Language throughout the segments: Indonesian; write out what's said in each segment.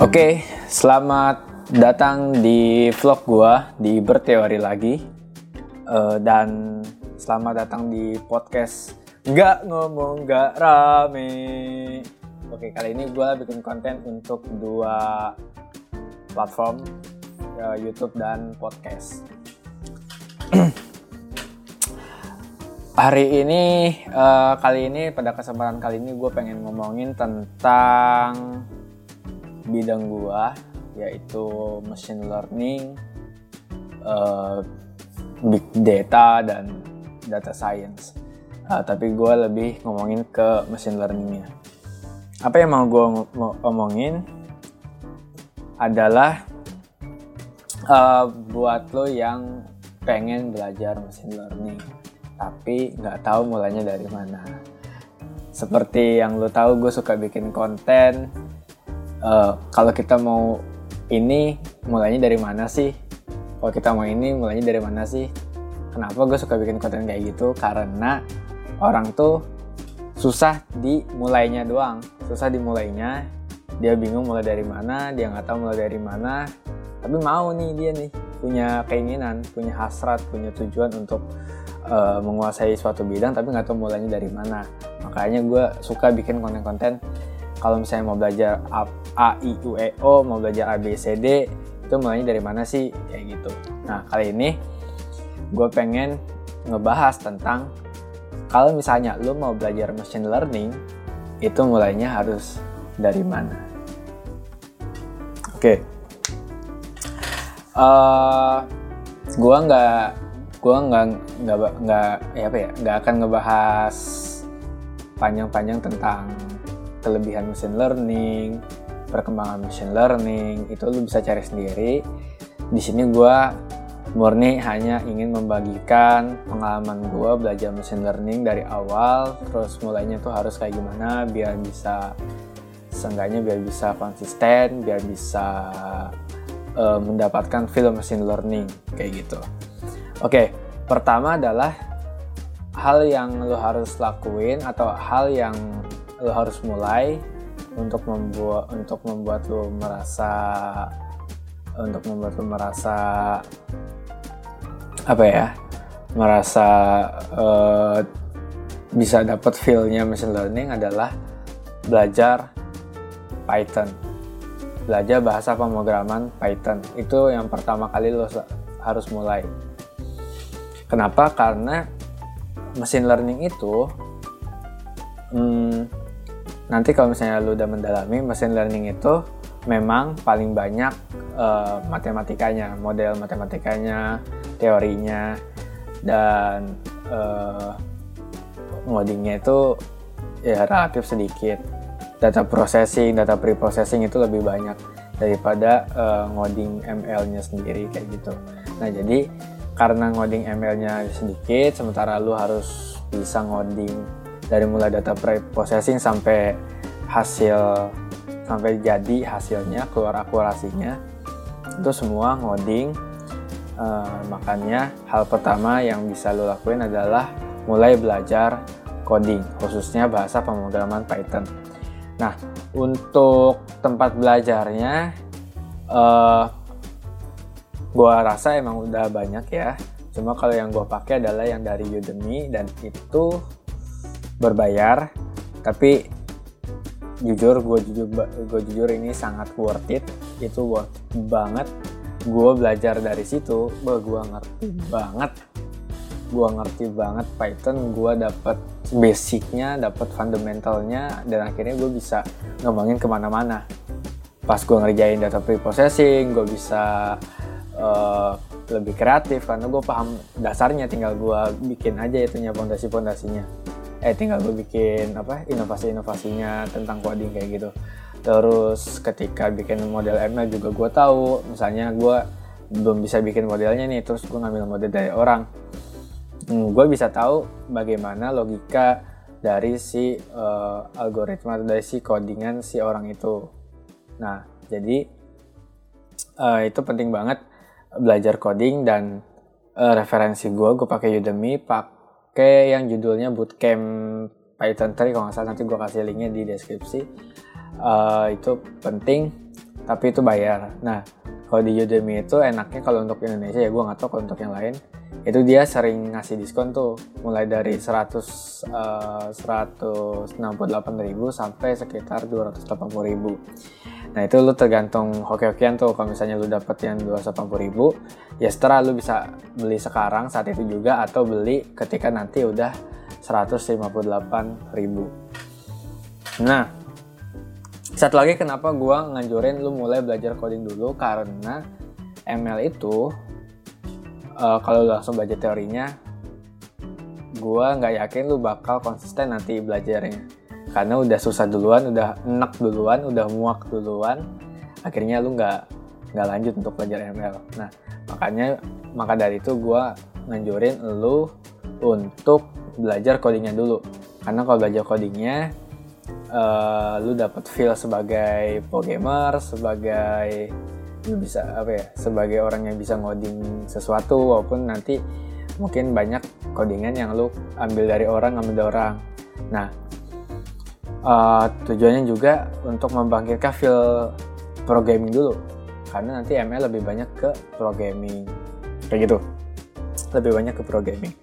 Oke, selamat datang di vlog gua di berteori lagi Eh, dan selamat datang di podcast nggak ngomong nggak rame. Oke, kali ini gua bikin konten untuk dua platform ya, YouTube dan podcast. Hari ini, eh, kali ini pada kesempatan kali ini gue pengen ngomongin tentang bidang gua yaitu machine learning, uh, big data dan data science. Uh, tapi gue lebih ngomongin ke machine learningnya. Apa yang mau gue ngomongin adalah uh, buat lo yang pengen belajar machine learning, tapi nggak tahu mulainya dari mana. Seperti yang lo tahu, gue suka bikin konten uh, kalau kita mau ini mulainya dari mana sih? Kalau kita mau ini mulainya dari mana sih? Kenapa gue suka bikin konten kayak gitu? Karena orang tuh susah dimulainya doang, susah dimulainya. Dia bingung mulai dari mana, dia nggak tahu mulai dari mana. Tapi mau nih dia nih punya keinginan, punya hasrat, punya tujuan untuk uh, menguasai suatu bidang, tapi nggak tahu mulainya dari mana. Makanya gue suka bikin konten-konten kalau misalnya mau belajar A, A I U E O mau belajar A B C D itu mulainya dari mana sih? Kayak gitu. Nah kali ini gue pengen ngebahas tentang kalau misalnya lo mau belajar machine learning itu mulainya harus dari mana? Oke. Okay. uh, gue nggak gue nggak nggak nggak ya apa ya nggak akan ngebahas panjang-panjang tentang kelebihan machine learning, perkembangan machine learning itu lu bisa cari sendiri. Di sini gue murni hanya ingin membagikan pengalaman gue belajar machine learning dari awal, terus mulainya tuh harus kayak gimana biar bisa seenggaknya biar bisa konsisten, biar bisa uh, mendapatkan film machine learning kayak gitu. Oke, pertama adalah hal yang lo harus lakuin atau hal yang lo harus mulai untuk membuat untuk membuat lo merasa untuk membuat lo merasa apa ya merasa uh, bisa dapat feelnya machine learning adalah belajar Python. Belajar bahasa pemrograman Python. Itu yang pertama kali lo harus mulai. Kenapa? Karena machine learning itu hmm, nanti kalau misalnya lu udah mendalami machine learning itu memang paling banyak uh, matematikanya, model matematikanya, teorinya, dan uh, ngodingnya itu ya relatif sedikit. Data processing, data pre-processing itu lebih banyak daripada uh, ngoding ML-nya sendiri kayak gitu. Nah jadi karena ngoding ML-nya sedikit, sementara lu harus bisa ngoding dari mulai data pre-processing sampai hasil sampai jadi hasilnya keluar akurasinya itu semua ngoding uh, makanya hal pertama yang bisa lo lakuin adalah mulai belajar coding khususnya bahasa pemrograman Python. Nah untuk tempat belajarnya uh, gua rasa emang udah banyak ya. Cuma kalau yang gue pakai adalah yang dari Udemy dan itu berbayar tapi jujur gue jujur gue jujur ini sangat worth it. Itu worth banget. Gue belajar dari situ bah gue ngerti banget. Gue ngerti banget Python gue dapet basicnya dapet fundamentalnya dan akhirnya gue bisa ngembangin ke mana-mana. Pas gue ngerjain data preprocessing gue bisa uh, lebih kreatif karena gue paham dasarnya. Tinggal gue bikin aja itunya fondasi-fondasinya eh tinggal gue bikin apa inovasi-inovasinya tentang coding kayak gitu. Terus ketika bikin model ML juga gue tahu misalnya gue belum bisa bikin modelnya nih terus gue ngambil model dari orang. Hmm, gue bisa tahu bagaimana logika dari si uh, algoritma dari si codingan si orang itu. Nah jadi uh, itu penting banget belajar coding dan uh, referensi gue gue pakai Udemy pak pakai yang judulnya Bootcamp Python 3 kalau nggak salah nanti gue kasih linknya di deskripsi uh, itu penting tapi itu bayar. Nah, kalau di Udemy itu enaknya kalau untuk Indonesia ya gue nggak tahu kalau untuk yang lain itu dia sering ngasih diskon tuh mulai dari 100 uh, 168.000 sampai sekitar 280.000. Nah itu lu tergantung hoki-hokian tuh kalau misalnya lu dapet yang 280.000 ya setelah lu bisa beli sekarang saat itu juga atau beli ketika nanti udah 158.000. Nah, satu lagi kenapa gue nganjurin lu mulai belajar coding dulu? Karena ML itu uh, kalau langsung belajar teorinya gue nggak yakin lu bakal konsisten nanti belajarnya. Karena udah susah duluan udah enak duluan udah muak duluan akhirnya lu nggak nggak lanjut untuk belajar ML nah makanya maka dari itu gue nganjurin lu untuk belajar codingnya dulu. Karena kalau belajar codingnya uh, lu dapat feel sebagai pro gamer sebagai lu bisa apa ya sebagai orang yang bisa ngoding sesuatu walaupun nanti mungkin banyak codingan yang lu ambil dari orang ambil dari orang. Nah uh, tujuannya juga untuk membangkitkan feel pro gaming dulu karena nanti ML lebih banyak ke pro gaming kayak gitu. Lebih banyak ke pro gaming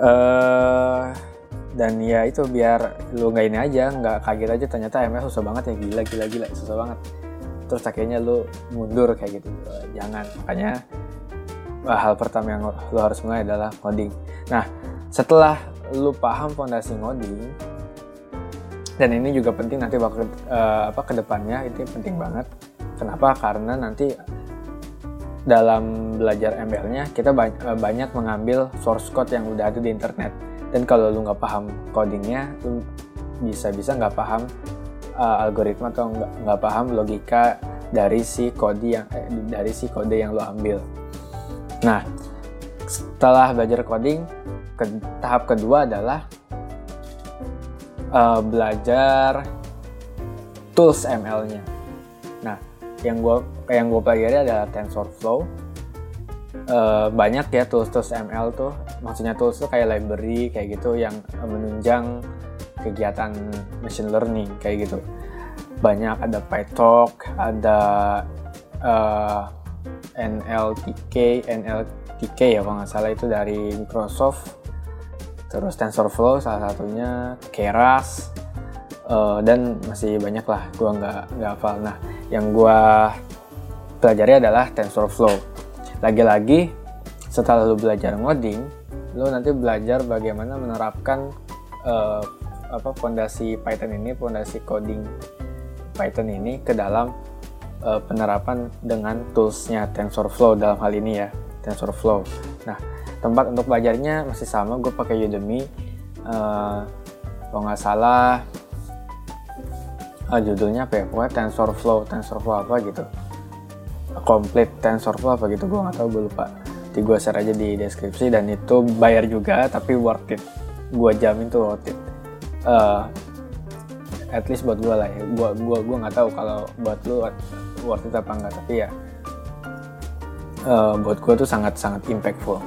uh, dan ya itu biar lu nggak ini aja nggak kaget aja ternyata ML susah banget ya gila gila gila susah banget. Terus akhirnya lu mundur kayak gitu. Jangan. Makanya hal pertama yang lu harus mulai adalah coding nah setelah lu paham fondasi ngoding dan ini juga penting nanti waktu uh, apa ke depannya itu penting banget. Kenapa? Karena nanti dalam belajar ML-nya kita banyak mengambil source code yang udah ada di internet dan kalau lu nggak paham codingnya lu bisa-bisa nggak paham uh, algoritma atau nggak paham logika dari si kode yang eh, dari si kode yang lu ambil. Nah setelah belajar coding ke, tahap kedua adalah uh, belajar tools ML-nya nah yang gue yang gue pelajari adalah TensorFlow. Uh, banyak ya tools-tools ML tuh maksudnya tools tuh kayak library kayak gitu yang menunjang kegiatan machine learning kayak gitu. Banyak ada PyTorch ada uh, eh, NLTK NLTK ya kalau nggak salah itu dari Microsoft. Terus TensorFlow salah satunya Keras uh, dan masih banyak lah gua nggak nggak hafal. Nah yang gua pelajari adalah TensorFlow. Lagi-lagi setelah lu belajar ngoding lo nanti belajar bagaimana menerapkan uh, apa fondasi Python ini, fondasi coding Python ini ke dalam uh, penerapan dengan toolsnya TensorFlow dalam hal ini ya TensorFlow. Nah tempat untuk belajarnya masih sama, gue pakai Udemy. Uh, kalau nggak salah uh, judulnya apa ya? Pokoknya TensorFlow, TensorFlow apa gitu. Complete TensorFlow apa gitu, gue nggak tahu, gue lupa nanti gue share aja di deskripsi dan itu bayar juga tapi worth it. Gue jamin tuh worth it. Uh, at least buat gue lah ya. Gue gua gua nggak tahu kalau buat lu worth it apa enggak tapi ya uh, buat gue tuh sangat sangat impactful.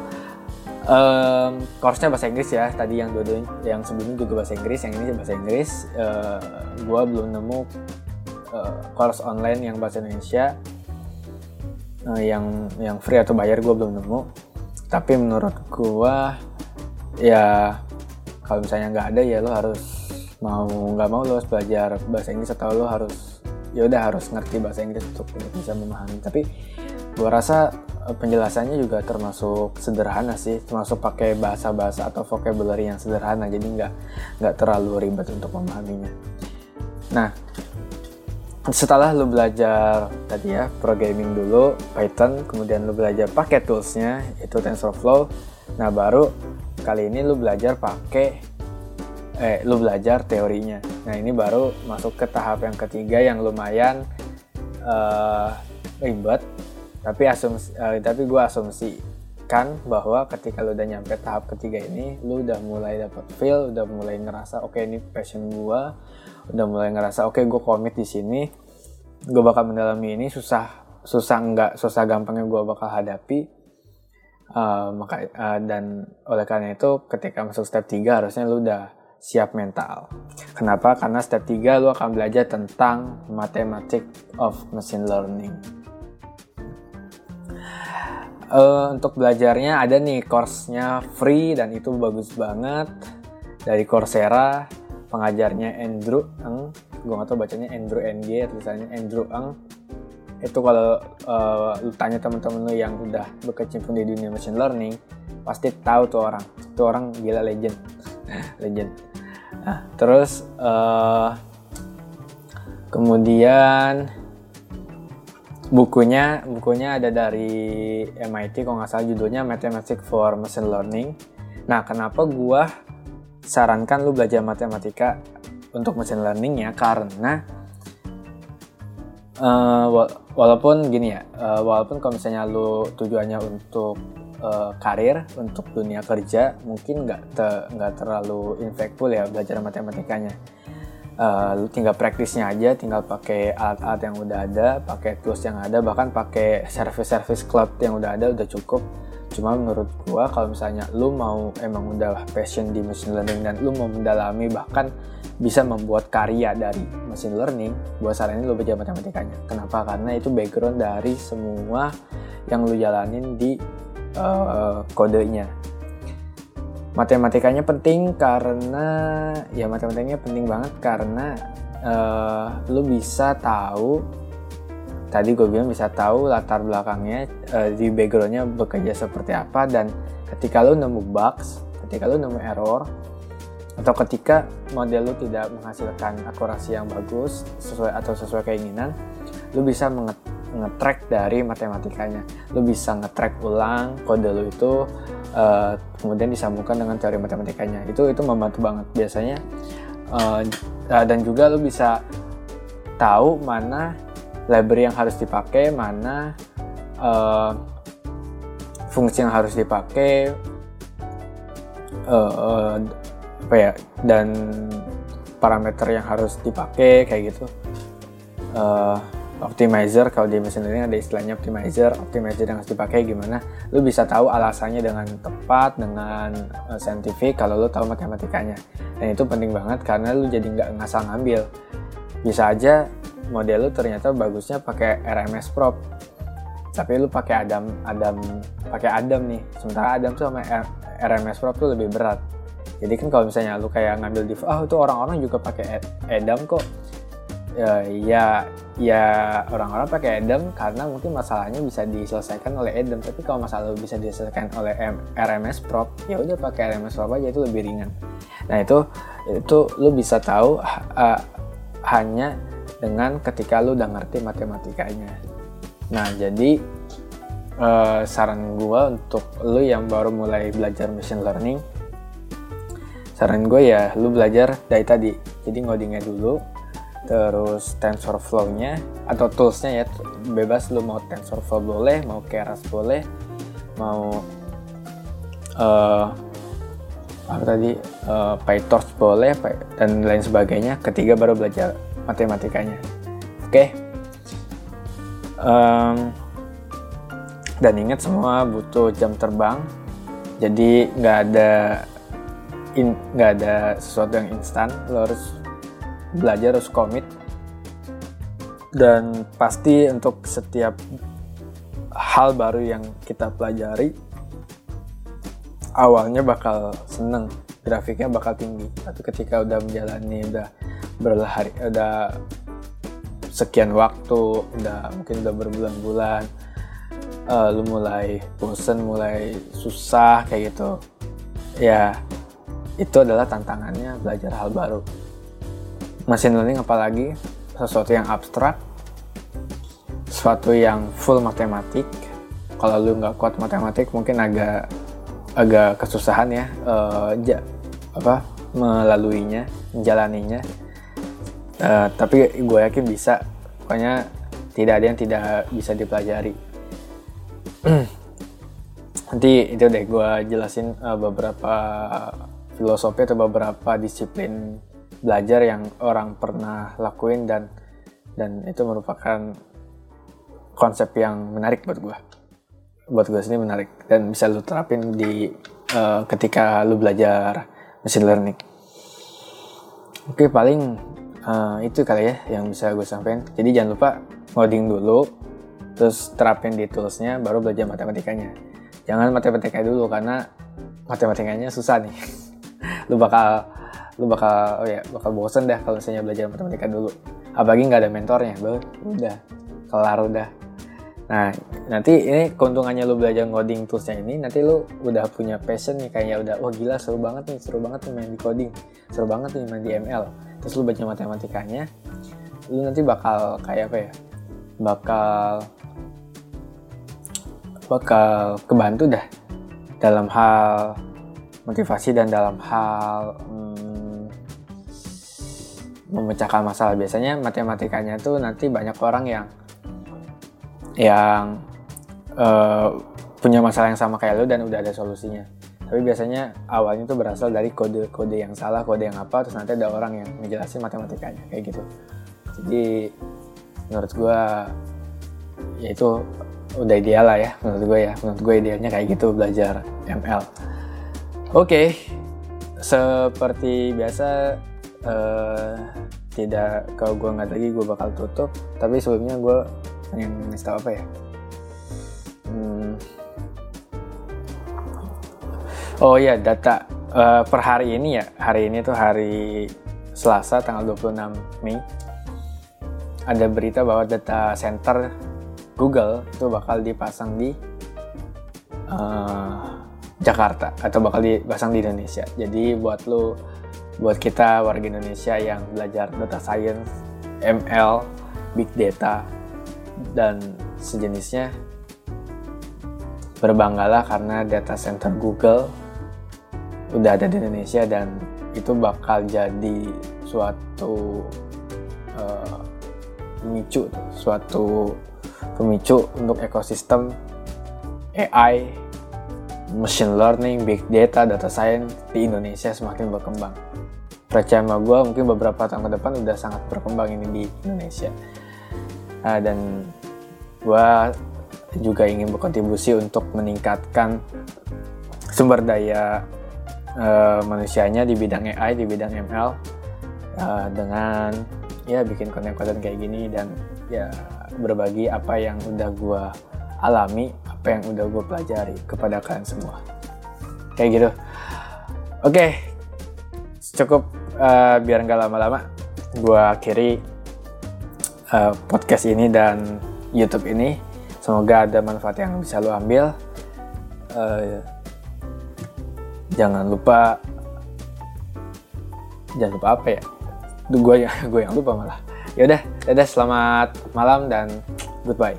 Um, course-nya bahasa Inggris ya. Tadi yang dua yang sebelumnya juga bahasa Inggris yang ini bahasa Inggris. Uh, gue belum nemu uh, course online yang bahasa Indonesia uh, yang yang free atau bayar gue belum nemu. Tapi menurut gue ya kalau misalnya nggak ada ya lo harus mau nggak mau lo harus belajar bahasa Inggris atau lo harus ya udah harus ngerti bahasa Inggris untuk, bisa memahami. Tapi gue rasa eh, penjelasannya juga termasuk sederhana sih termasuk pakai bahasa-bahasa atau vocabulary yang sederhana. Jadi nggak nggak terlalu ribet untuk memahaminya. Nah setelah lu belajar tadi ya programming dulu Python kemudian lu belajar pakai toolsnya itu TensorFlow. Nah baru kali ini lu belajar pakai eh lu belajar teorinya. Nah ini baru masuk ke tahap yang ketiga yang lumayan uh, ribet. Tapi asumsi uh, tapi gue asumsikan bahwa ketika lu udah nyampe tahap ketiga ini lu udah mulai dapat feel udah mulai ngerasa oke okay, ini passion gue udah mulai ngerasa oke okay, gue komit di sini gue bakal mendalami ini susah susah nggak susah gampangnya gue bakal hadapi uh, maka uh, dan oleh karena itu ketika masuk step 3 harusnya lu udah siap mental. Kenapa? Karena step 3 lu akan belajar tentang mathematics of machine learning. Uh, untuk belajarnya ada nih course-nya free dan itu bagus banget. Dari Coursera pengajarnya Andrew Eng gue gak tau bacanya Andrew NG tulisannya Andrew Eng itu kalau uh, lu tanya teman-teman lu yang udah berkecimpung di dunia machine learning pasti tahu tuh orang. Itu orang gila legend. Legend. Nah terus uh, kemudian bukunya bukunya ada dari MIT kalau nggak salah judulnya Mathematics for Machine Learning. Nah, kenapa gua sarankan lu belajar matematika untuk machine learning ya karena uh, walaupun gini ya, uh, walaupun kalau misalnya lu tujuannya untuk uh, karir, untuk dunia kerja, mungkin nggak te, terlalu impactful ya belajar matematikanya uh, tinggal praktisnya aja tinggal pakai alat-alat yang udah ada pakai tools yang ada bahkan pakai service-service cloud yang udah ada udah cukup. Cuma menurut gua kalau misalnya lu mau emang udah passion di machine learning dan lu mau mendalami bahkan bisa membuat karya dari machine learning gua saranin lu belajar matematikanya. Kenapa? Karena itu background dari semua yang lu jalanin di uh, kodenya matematikanya penting karena ya matematikanya penting banget karena uh, lu bisa tahu tadi gue bilang bisa tahu latar belakangnya uh, di backgroundnya bekerja seperti apa dan ketika lu nemu bugs ketika lu nemu error atau ketika model lu tidak menghasilkan akurasi yang bagus sesuai atau sesuai keinginan lu bisa nge-track dari matematikanya. Lu bisa nge-track ulang kode lu itu uh, kemudian disambungkan dengan teori matematikanya. Itu itu membantu banget. Biasanya uh, dan juga lo bisa tahu mana library yang harus dipakai mana uh, fungsi yang harus dipakai uh, uh, apa ya dan parameter yang harus dipakai kayak gitu. Uh, optimizer. Kalau di mesin learning ada istilahnya optimizer. Optimizer yang harus dipakai gimana? Lu bisa tahu alasannya dengan tepat dengan uh, scientific. Kalau lu tahu matematikanya. Dan itu penting banget karena lu jadi nggak ngasal ngambil. Bisa aja model lu ternyata bagusnya pakai RMS prop. Tapi lu pakai Adam Adam pakai Adam nih. Sementara Adam tuh sama RMS prop tuh lebih berat. Jadi kan kalau misalnya lu kayak ngambil di ah itu orang-orang juga pakai Adam kok ya ya, ya orang-orang pakai Adam karena mungkin masalahnya bisa diselesaikan oleh Adam. Tapi kalau masalah bisa diselesaikan oleh M RMS Prop ya udah pakai RMS Prop aja itu lebih ringan. Nah itu itu lu bisa tahu uh, hanya dengan ketika lu udah ngerti matematikanya. Nah jadi uh, saran gue untuk lu yang baru mulai belajar machine learning saran gue ya lu belajar dari tadi. Jadi ngodingnya dulu terus TensorFlow-nya atau tools-nya ya bebas lu mau TensorFlow boleh mau Keras boleh mau uh, apa tadi uh, PyTorch boleh dan lain sebagainya. Ketiga baru belajar matematikanya. Oke? Okay? um, dan ingat semua butuh jam terbang. Jadi nggak ada nggak ada sesuatu yang instan. Lo harus belajar harus komit. Dan pasti untuk setiap hal baru yang kita pelajari awalnya bakal seneng grafiknya bakal tinggi. Tapi ketika udah menjalani udah berlari udah sekian waktu udah mungkin udah berbulan-bulan uh, lu mulai bosen mulai susah kayak gitu ya itu adalah tantangannya belajar hal baru machine learning apalagi? Sesuatu yang abstrak. Sesuatu yang full matematik. Kalau lu nggak kuat matematik mungkin agak agak kesusahan ya uh, ja, apa melaluinya menjalaninya. Uh, tapi gue yakin bisa. Pokoknya tidak ada yang tidak bisa dipelajari. Nanti itu deh gue jelasin uh, beberapa filosofi atau beberapa disiplin belajar yang orang pernah lakuin dan dan itu merupakan konsep yang menarik buat gue buat gue sini menarik dan bisa lu terapin di uh, ketika lu belajar machine learning Oke paling uh, itu kali ya yang bisa gue sampaikan. Jadi jangan lupa ngoding dulu, terus terapin di toolsnya, baru belajar matematikanya. Jangan matematika dulu karena matematikanya susah nih. lu bakal lu bakal oh ya bakal bosen dah kalau misalnya belajar matematika dulu. Apalagi nggak ada mentornya, baru udah kelar udah. Nah, nanti ini keuntungannya lu belajar ngoding toolsnya ini, nanti lu udah punya passion nih, kayaknya udah, wah gila seru banget nih, seru banget nih main di coding, seru banget nih main di ML. Terus lu baca matematikanya, lu nanti bakal kayak apa ya, bakal bakal kebantu dah dalam hal motivasi dan dalam hal hmm, memecahkan masalah. Biasanya matematikanya tuh nanti banyak orang yang yang uh, punya masalah yang sama kayak lo dan udah ada solusinya. Tapi biasanya awalnya tuh berasal dari kode-kode yang salah, kode yang apa, terus nanti ada orang yang ngejelasin matematikanya kayak gitu. Jadi menurut gue ya itu udah ideal lah ya menurut gue ya menurut gue idealnya kayak gitu belajar ML oke okay. seperti biasa uh, tidak kalau gue nggak lagi gue bakal tutup tapi sebelumnya gue pengen ngasih tau apa ya hmm. oh iya data uh, per hari ini ya hari ini tuh hari Selasa tanggal 26 Mei ada berita bahwa data center Google itu bakal dipasang di uh, Jakarta atau bakal dipasang di Indonesia. Jadi buat lo, buat kita warga Indonesia yang belajar data science, ML, big data, dan sejenisnya berbanggalah karena data center Google udah ada di Indonesia dan itu bakal jadi suatu uh, suatu pemicu untuk ekosistem AI, machine learning, big data, data science di Indonesia semakin berkembang. Percaya sama gue mungkin beberapa tahun ke depan udah sangat berkembang ini di Indonesia uh, dan gue juga ingin berkontribusi untuk meningkatkan sumber daya uh, manusianya di bidang AI, di bidang ML uh, eh, dengan ya bikin konten-konten kayak gini dan ya berbagi apa yang udah gue alami, apa yang udah gue pelajari kepada kalian semua. Kayak gitu. Oke, okay. cukup uh, biar nggak lama-lama, gue akhiri uh, podcast ini dan YouTube ini. Semoga ada manfaat yang bisa lo ambil. Uh, jangan lupa, jangan lupa apa ya? Gue yang gue yang lupa malah. Ya udah, dadah selamat malam dan goodbye.